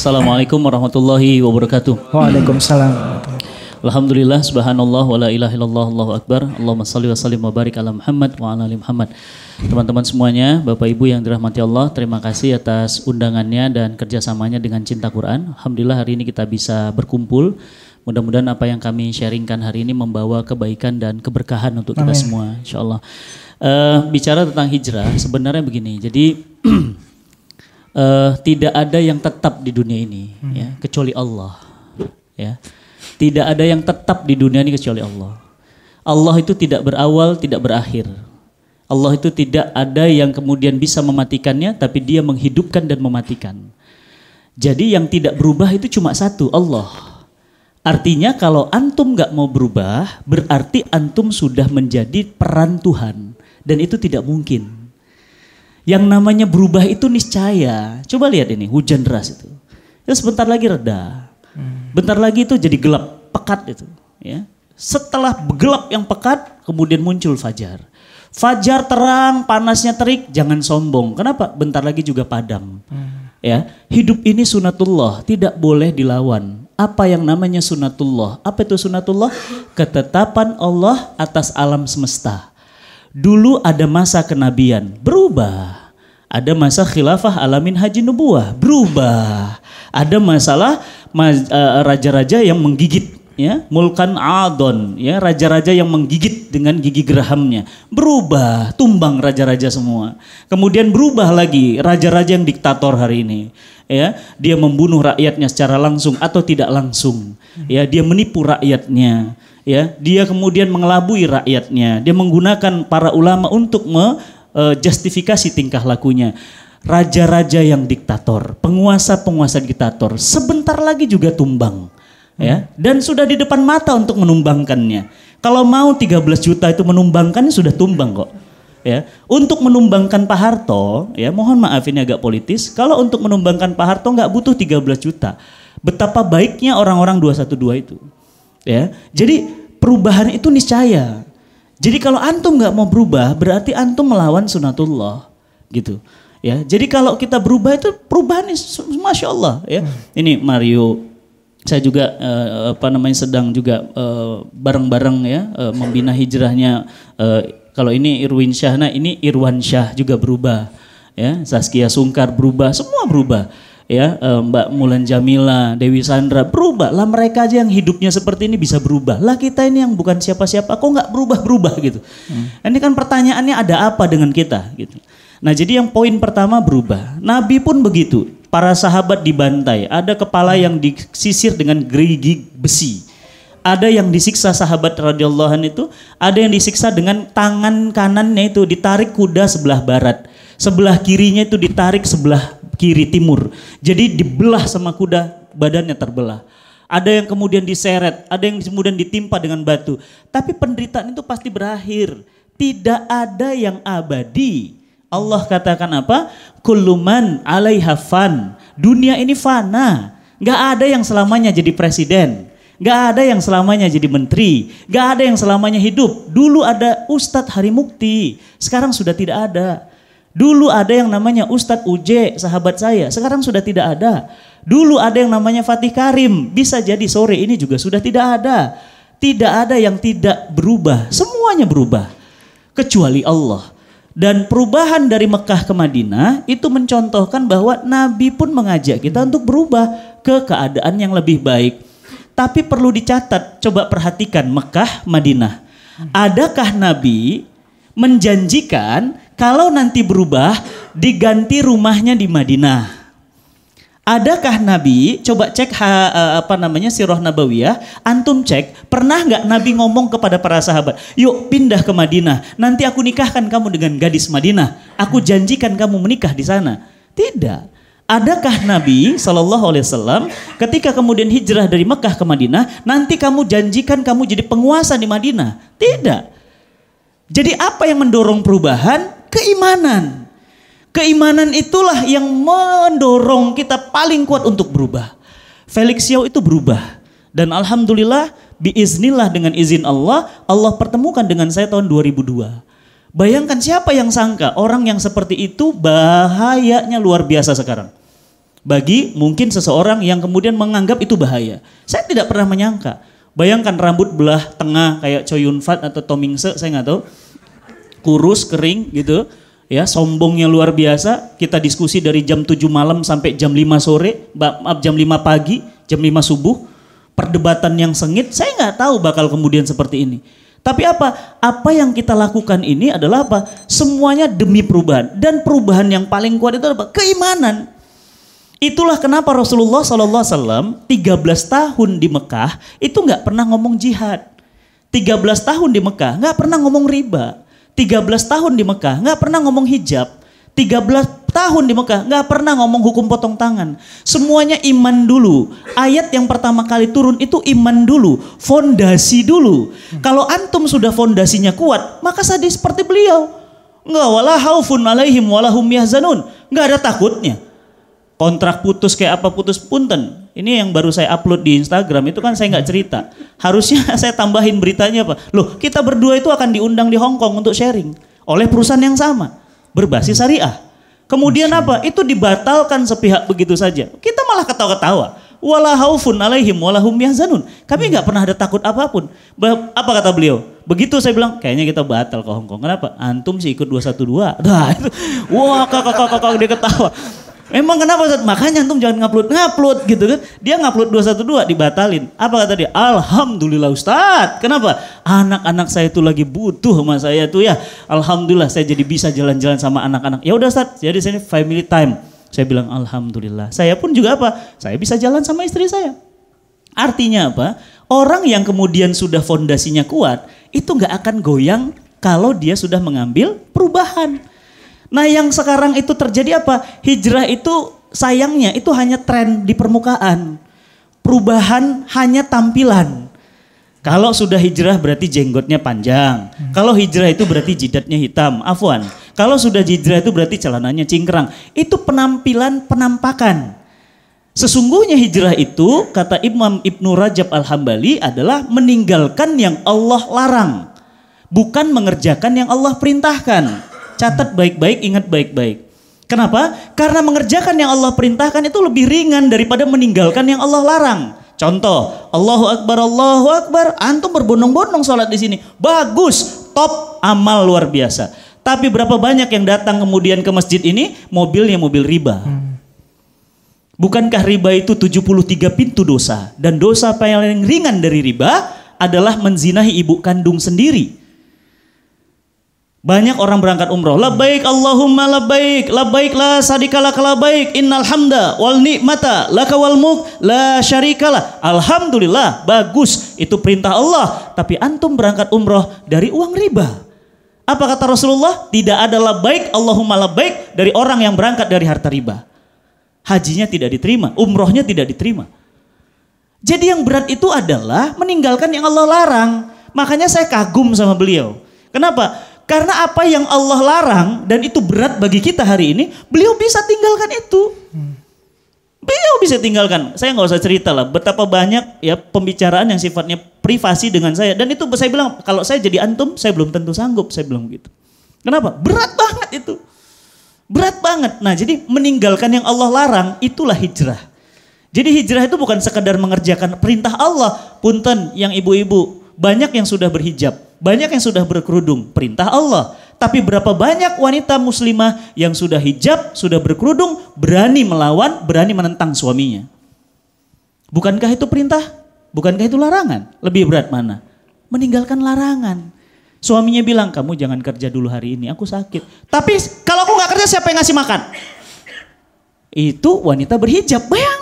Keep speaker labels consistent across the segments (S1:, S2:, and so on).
S1: Assalamualaikum warahmatullahi wabarakatuh.
S2: Waalaikumsalam.
S1: Alhamdulillah subhanallah wa la ilaha illallah Allahu akbar. Allahumma salli wa sallim wa barik ala Muhammad wa ala ali Muhammad. Teman-teman semuanya, Bapak Ibu yang dirahmati Allah, terima kasih atas undangannya dan kerjasamanya dengan Cinta Quran. Alhamdulillah hari ini kita bisa berkumpul. Mudah-mudahan apa yang kami sharingkan hari ini membawa kebaikan dan keberkahan untuk kita
S2: Amin.
S1: semua, insya Allah. Eh, bicara tentang hijrah, sebenarnya begini. Jadi eh, tidak ada yang tetap di dunia ini, ya, kecuali Allah. Ya, tidak ada yang tetap di dunia ini kecuali Allah. Allah itu tidak berawal, tidak berakhir. Allah itu tidak ada yang kemudian bisa mematikannya, tapi Dia menghidupkan dan mematikan. Jadi yang tidak berubah itu cuma satu, Allah. Artinya kalau antum nggak mau berubah, berarti antum sudah menjadi peran Tuhan, dan itu tidak mungkin. Yang namanya berubah itu niscaya. Coba lihat ini, hujan deras itu. Ya sebentar lagi reda. Bentar lagi itu jadi gelap, pekat itu, ya. Setelah gelap yang pekat, kemudian muncul fajar. Fajar terang, panasnya terik, jangan sombong. Kenapa? Bentar lagi juga padam. Ya, hidup ini sunatullah, tidak boleh dilawan. Apa yang namanya sunatullah? Apa itu sunatullah? Ketetapan Allah atas alam semesta. Dulu ada masa kenabian, berubah. Ada masa khilafah alamin haji nubuah, berubah. Ada masalah ma- eh, raja-raja yang menggigit ya, mulkan adon ya, raja-raja yang menggigit dengan gigi gerahamnya. Berubah, tumbang raja-raja semua. Kemudian berubah lagi raja-raja yang diktator hari ini. Ya, dia membunuh rakyatnya secara langsung atau tidak langsung. Ya, dia menipu rakyatnya ya dia kemudian mengelabui rakyatnya dia menggunakan para ulama untuk menjustifikasi tingkah lakunya raja-raja yang diktator penguasa-penguasa diktator sebentar lagi juga tumbang ya. Dan sudah di depan mata untuk menumbangkannya. Kalau mau 13 juta itu menumbangkannya sudah tumbang kok. Ya. Untuk menumbangkan Pak Harto ya mohon maaf ini agak politis. Kalau untuk menumbangkan Pak Harto nggak butuh 13 juta. Betapa baiknya orang-orang 212 itu. Ya. Jadi perubahan itu niscaya. Jadi kalau antum nggak mau berubah berarti antum melawan sunatullah. Gitu. Ya. Jadi kalau kita berubah itu perubahan ini masya Allah. Ya. Ini Mario saya juga eh, apa namanya sedang juga eh, bareng-bareng ya eh, membina hijrahnya eh, kalau ini Irwin Syah. Nah ini Irwan Syah juga berubah ya. Saskia Sungkar berubah semua berubah ya. Eh, Mbak Mulan Jamila Dewi Sandra berubah lah mereka aja yang hidupnya seperti ini bisa berubah. Lah kita ini yang bukan siapa-siapa kok nggak berubah-berubah gitu? Ini kan pertanyaannya ada apa dengan kita gitu? Nah jadi yang poin pertama berubah. Nabi pun begitu para sahabat dibantai ada kepala yang disisir dengan gerigi besi ada yang disiksa sahabat radhiyallahu anhu itu, ada yang disiksa dengan tangan kanannya itu ditarik kuda sebelah barat, sebelah kirinya itu ditarik sebelah kiri timur. Jadi dibelah sama kuda, badannya terbelah. Ada yang kemudian diseret, ada yang kemudian ditimpa dengan batu. Tapi penderitaan itu pasti berakhir. Tidak ada yang abadi. Allah katakan apa? Kuluman alaiha fan. Dunia ini fana. Gak ada yang selamanya jadi presiden. Gak ada yang selamanya jadi menteri. Gak ada yang selamanya hidup. Dulu ada Ustadz Hari Mukti. Sekarang sudah tidak ada. Dulu ada yang namanya Ustadz UJ, sahabat saya. Sekarang sudah tidak ada. Dulu ada yang namanya Fatih Karim. Bisa jadi sore ini juga sudah tidak ada. Tidak ada yang tidak berubah. Semuanya berubah. Kecuali Allah. Dan perubahan dari Mekah ke Madinah itu mencontohkan bahwa Nabi pun mengajak kita untuk berubah ke keadaan yang lebih baik. Tapi perlu dicatat, coba perhatikan Mekah, Madinah. Adakah Nabi menjanjikan kalau nanti berubah diganti rumahnya di Madinah? Adakah Nabi, coba cek ha, eh, apa namanya sirah nabawiyah, antum cek, pernah nggak Nabi ngomong kepada para sahabat, yuk pindah ke Madinah, nanti aku nikahkan kamu dengan gadis Madinah, aku janjikan kamu menikah di sana. Tidak. Adakah Nabi Shallallahu Alaihi Wasallam ketika kemudian hijrah dari Mekah ke Madinah, nanti kamu janjikan kamu jadi penguasa di Madinah? Tidak. Jadi apa yang mendorong perubahan? Keimanan. Keimanan itulah yang mendorong kita paling kuat untuk berubah. Felix Yao itu berubah. Dan Alhamdulillah, biiznillah dengan izin Allah, Allah pertemukan dengan saya tahun 2002. Bayangkan siapa yang sangka orang yang seperti itu bahayanya luar biasa sekarang. Bagi mungkin seseorang yang kemudian menganggap itu bahaya. Saya tidak pernah menyangka. Bayangkan rambut belah tengah kayak Choi Yun Fat atau Tomingse, saya nggak tahu. Kurus, kering gitu. Ya, sombongnya luar biasa. Kita diskusi dari jam 7 malam sampai jam 5 sore, maaf jam 5 pagi, jam 5 subuh. Perdebatan yang sengit, saya nggak tahu bakal kemudian seperti ini. Tapi apa? Apa yang kita lakukan ini adalah apa? Semuanya demi perubahan. Dan perubahan yang paling kuat itu apa? Keimanan. Itulah kenapa Rasulullah SAW 13 tahun di Mekah itu nggak pernah ngomong jihad. 13 tahun di Mekah nggak pernah ngomong riba. 13 tahun di Mekah nggak pernah ngomong hijab. 13 tahun di Mekah nggak pernah ngomong hukum potong tangan. Semuanya iman dulu. Ayat yang pertama kali turun itu iman dulu, fondasi dulu. Kalau antum sudah fondasinya kuat, maka sadis seperti beliau. Enggak wala haufun alaihim walahum yahzanun. Enggak ada takutnya kontrak putus kayak apa putus punten. Ini yang baru saya upload di Instagram itu kan saya nggak cerita. Harusnya saya tambahin beritanya apa? Loh kita berdua itu akan diundang di Hong Kong untuk sharing oleh perusahaan yang sama berbasis syariah. Kemudian apa? Itu dibatalkan sepihak begitu saja. Kita malah ketawa-ketawa. Wala haufun alaihim walahum yahzanun. Kami nggak pernah ada takut apa pun. Apa kata beliau? Begitu saya bilang, kayaknya kita batal ke Hong Kong. Kenapa? Antum sih ikut 212. Nah, itu. Wah, kakak kakak kakak dia ketawa. Emang kenapa Ustaz? Makanya antum jangan ngupload ngupload gitu kan. Dia ngupload 212 dibatalin. Apa kata dia? Alhamdulillah Ustaz. Kenapa? Anak-anak saya itu lagi butuh sama saya tuh ya. Alhamdulillah saya jadi bisa jalan-jalan sama anak-anak. Ya udah Ustaz, jadi sini family time. Saya bilang alhamdulillah. Saya pun juga apa? Saya bisa jalan sama istri saya. Artinya apa? Orang yang kemudian sudah fondasinya kuat, itu nggak akan goyang kalau dia sudah mengambil perubahan. Nah yang sekarang itu terjadi apa? Hijrah itu sayangnya itu hanya tren di permukaan. Perubahan hanya tampilan. Kalau sudah hijrah berarti jenggotnya panjang. Hmm. Kalau hijrah itu berarti jidatnya hitam. Afwan. Kalau sudah hijrah itu berarti celananya cingkrang. Itu penampilan penampakan. Sesungguhnya hijrah itu kata Imam Ibnu Rajab Al-Hambali adalah meninggalkan yang Allah larang. Bukan mengerjakan yang Allah perintahkan. Catat baik-baik, ingat baik-baik. Kenapa? Karena mengerjakan yang Allah perintahkan itu lebih ringan daripada meninggalkan yang Allah larang. Contoh, Allahu Akbar, Allahu Akbar, antum berbondong-bondong sholat di sini. Bagus, top amal luar biasa. Tapi berapa banyak yang datang kemudian ke masjid ini, mobilnya mobil riba. Bukankah riba itu 73 pintu dosa? Dan dosa paling ringan dari riba adalah menzinahi ibu kandung sendiri. Banyak orang berangkat umroh. Labbaik Allahumma labbaik. Labbaik la sadikala kalabaik. Innal hamda wal nikmata laka wal mulk la syarikalah. Alhamdulillah, bagus. Itu perintah Allah. Tapi antum berangkat umroh dari uang riba. Apa kata Rasulullah? Tidak ada labbaik Allahumma labbaik dari orang yang berangkat dari harta riba. Hajinya tidak diterima, umrohnya tidak diterima. Jadi yang berat itu adalah meninggalkan yang Allah larang. Makanya saya kagum sama beliau. Kenapa? Karena apa yang Allah larang dan itu berat bagi kita hari ini, beliau bisa tinggalkan itu. Beliau bisa tinggalkan. Saya nggak usah cerita lah betapa banyak ya pembicaraan yang sifatnya privasi dengan saya dan itu saya bilang kalau saya jadi antum saya belum tentu sanggup saya belum gitu. Kenapa? Berat banget itu. Berat banget. Nah, jadi meninggalkan yang Allah larang itulah hijrah. Jadi hijrah itu bukan sekedar mengerjakan perintah Allah. Punten yang ibu-ibu banyak yang sudah berhijab, banyak yang sudah berkerudung, perintah Allah. Tapi berapa banyak wanita muslimah yang sudah hijab, sudah berkerudung, berani melawan, berani menentang suaminya. Bukankah itu perintah? Bukankah itu larangan? Lebih berat mana? Meninggalkan larangan. Suaminya bilang, kamu jangan kerja dulu hari ini, aku sakit. Tapi kalau aku nggak kerja siapa yang ngasih makan? Itu wanita berhijab, bayangkan.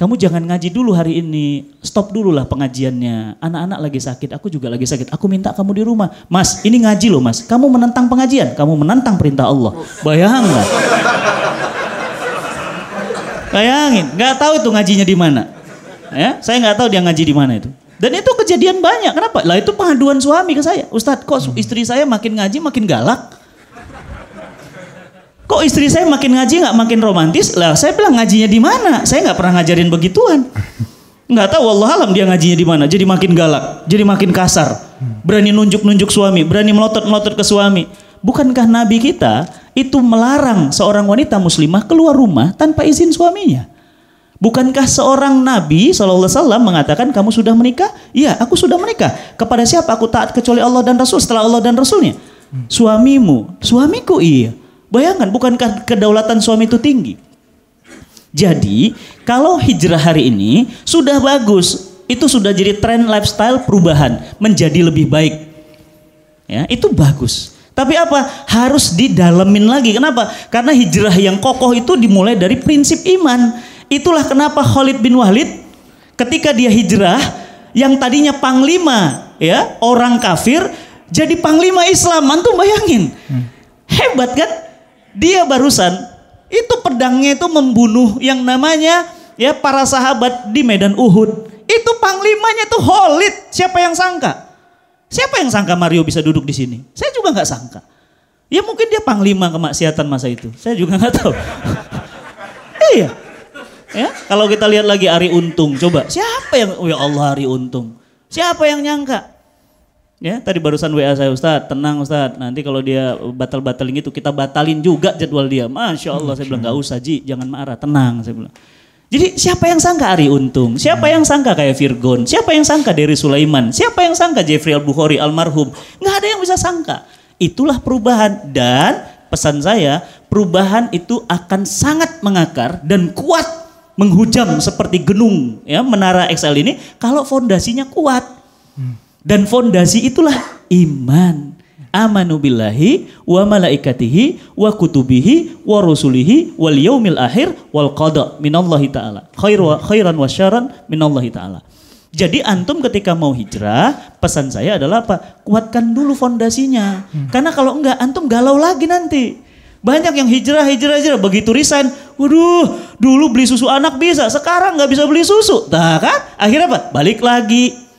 S1: Kamu jangan ngaji dulu hari ini, stop dulu lah pengajiannya. Anak-anak lagi sakit, aku juga lagi sakit. Aku minta kamu di rumah. Mas, ini ngaji loh mas. Kamu menentang pengajian, kamu menentang perintah Allah. Bayangkan. Bayangin, nggak tahu itu ngajinya di mana. Ya, saya nggak tahu dia ngaji di mana itu. Dan itu kejadian banyak. Kenapa? Lah itu pengaduan suami ke saya. Ustadz, kok istri saya makin ngaji makin galak? Kok istri saya makin ngaji nggak makin romantis? Lah saya bilang ngajinya di mana? Saya nggak pernah ngajarin begituan. Nggak tahu Allah alam dia ngajinya di mana. Jadi makin galak, jadi makin kasar. Berani nunjuk-nunjuk suami, berani melotot-melotot ke suami. Bukankah Nabi kita itu melarang seorang wanita muslimah keluar rumah tanpa izin suaminya. Bukankah seorang Nabi SAW mengatakan kamu sudah menikah? Iya, aku sudah menikah. Kepada siapa aku taat kecuali Allah dan Rasul setelah Allah dan Rasulnya? Suamimu, suamiku iya. Bayangkan, bukankah kedaulatan suami itu tinggi? Jadi, kalau hijrah hari ini sudah bagus, itu sudah jadi tren lifestyle perubahan menjadi lebih baik. Ya, itu bagus. Tapi apa? Harus didalemin lagi. Kenapa? Karena hijrah yang kokoh itu dimulai dari prinsip iman. Itulah kenapa Khalid bin Walid ketika dia hijrah yang tadinya panglima ya orang kafir jadi panglima Islam. Antum bayangin. Hmm. Hebat kan? Dia barusan itu pedangnya itu membunuh yang namanya ya para sahabat di medan Uhud. Itu panglimanya itu Khalid. Siapa yang sangka? Siapa yang sangka Mario bisa duduk di sini? Saya juga nggak sangka. Ya mungkin dia panglima kemaksiatan masa itu. Saya juga nggak tahu. iya. Ya, kalau kita lihat lagi Ari Untung, coba siapa yang oh ya Allah Ari Untung. Siapa yang nyangka? Ya, tadi barusan WA saya Ustaz, tenang Ustaz. Nanti kalau dia batal-batalin itu kita batalin juga jadwal dia. Masya Allah, saya bilang nggak usah Ji, jangan marah, tenang saya bilang. Jadi siapa yang sangka Ari Untung? Siapa yang sangka kayak Virgon? Siapa yang sangka Dery Sulaiman? Siapa yang sangka Jeffrey Al-Bukhari almarhum? Nggak ada yang bisa sangka. Itulah perubahan dan pesan saya, perubahan itu akan sangat mengakar dan kuat menghujam seperti genung ya menara Excel ini kalau fondasinya kuat. Dan fondasi itulah iman. Amanu billahi wa malaikatihi wa kutubihi wa rusulihi wal yaumil akhir wal qada minallahi taala. Khair wa khairan wa syaran minallahi taala. Jadi antum ketika mau hijrah, pesan saya adalah apa? Kuatkan dulu fondasinya. Hmm. Karena kalau enggak antum galau lagi nanti. Banyak yang hijrah, hijrah, hijrah. Begitu resign, waduh, dulu beli susu anak bisa, sekarang nggak bisa beli susu. Nah kan, akhirnya apa? Balik lagi.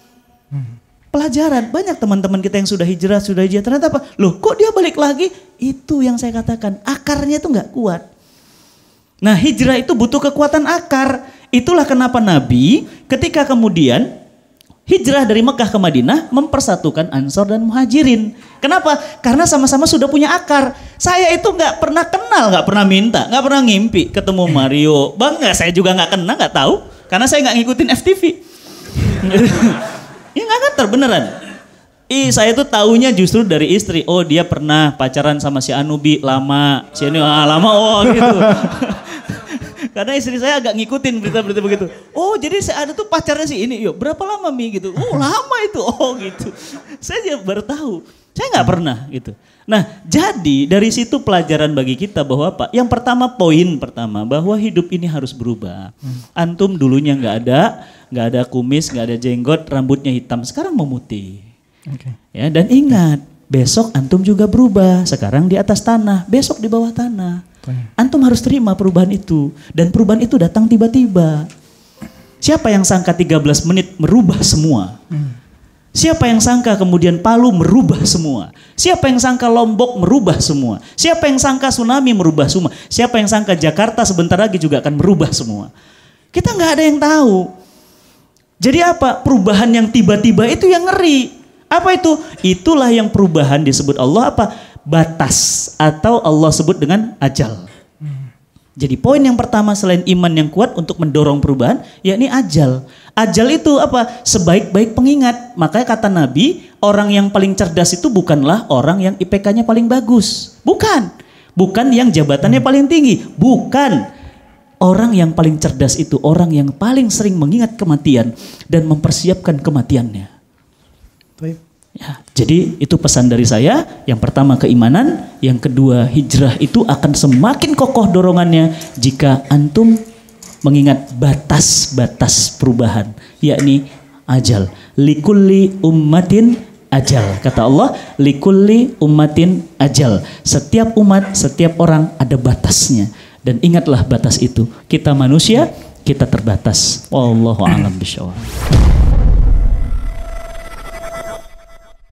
S1: Pelajaran, banyak teman-teman kita yang sudah hijrah, sudah hijrah. Ternyata apa? Loh kok dia balik lagi? Itu yang saya katakan, akarnya itu nggak kuat. Nah hijrah itu butuh kekuatan akar. Itulah kenapa Nabi ketika kemudian hijrah dari Mekah ke Madinah mempersatukan Ansor dan Muhajirin. Kenapa? Karena sama-sama sudah punya akar. Saya itu nggak pernah kenal, nggak pernah minta, nggak pernah ngimpi ketemu Mario. Bang, nggak saya juga nggak kenal, nggak tahu. Karena saya nggak ngikutin FTV. ya nggak nganter beneran. Ih, saya tuh taunya justru dari istri. Oh, dia pernah pacaran sama si Anubi lama. Si Anubi ah, lama oh gitu. Karena istri saya agak ngikutin berita-berita begitu. Oh jadi saya ada tuh pacarnya si ini. Yuk berapa lama Mi gitu. Oh lama itu. Oh gitu. Saya baru tahu. Saya nggak pernah gitu. Nah jadi dari situ pelajaran bagi kita bahwa apa? Yang pertama poin pertama bahwa hidup ini harus berubah. Antum dulunya nggak ada, nggak ada kumis, nggak ada jenggot, rambutnya hitam. Sekarang memutih. Okay. Ya dan ingat besok antum juga berubah. Sekarang di atas tanah, besok di bawah tanah. Antum harus terima perubahan itu. Dan perubahan itu datang tiba-tiba. Siapa yang sangka 13 menit merubah semua? Siapa yang sangka kemudian Palu merubah semua? Siapa yang sangka Lombok merubah semua? Siapa yang sangka tsunami merubah semua? Siapa yang sangka Jakarta sebentar lagi juga akan merubah semua? Kita nggak ada yang tahu. Jadi apa? Perubahan yang tiba-tiba itu yang ngeri. Apa itu? Itulah yang perubahan disebut Allah apa? batas atau Allah sebut dengan ajal. Jadi poin yang pertama selain iman yang kuat untuk mendorong perubahan, yakni ajal. Ajal itu apa? Sebaik-baik pengingat. Makanya kata Nabi, orang yang paling cerdas itu bukanlah orang yang IPK-nya paling bagus. Bukan. Bukan yang jabatannya paling tinggi. Bukan. Orang yang paling cerdas itu orang yang paling sering mengingat kematian dan mempersiapkan kematiannya. Baik. Ya, jadi itu pesan dari saya. Yang pertama keimanan, yang kedua hijrah itu akan semakin kokoh dorongannya jika antum mengingat batas-batas perubahan, yakni ajal. Likulli ummatin ajal. Kata Allah, likulli ummatin ajal. Setiap umat, setiap orang ada batasnya. Dan ingatlah batas itu. Kita manusia, kita terbatas. Wallahu a'lam bishawab.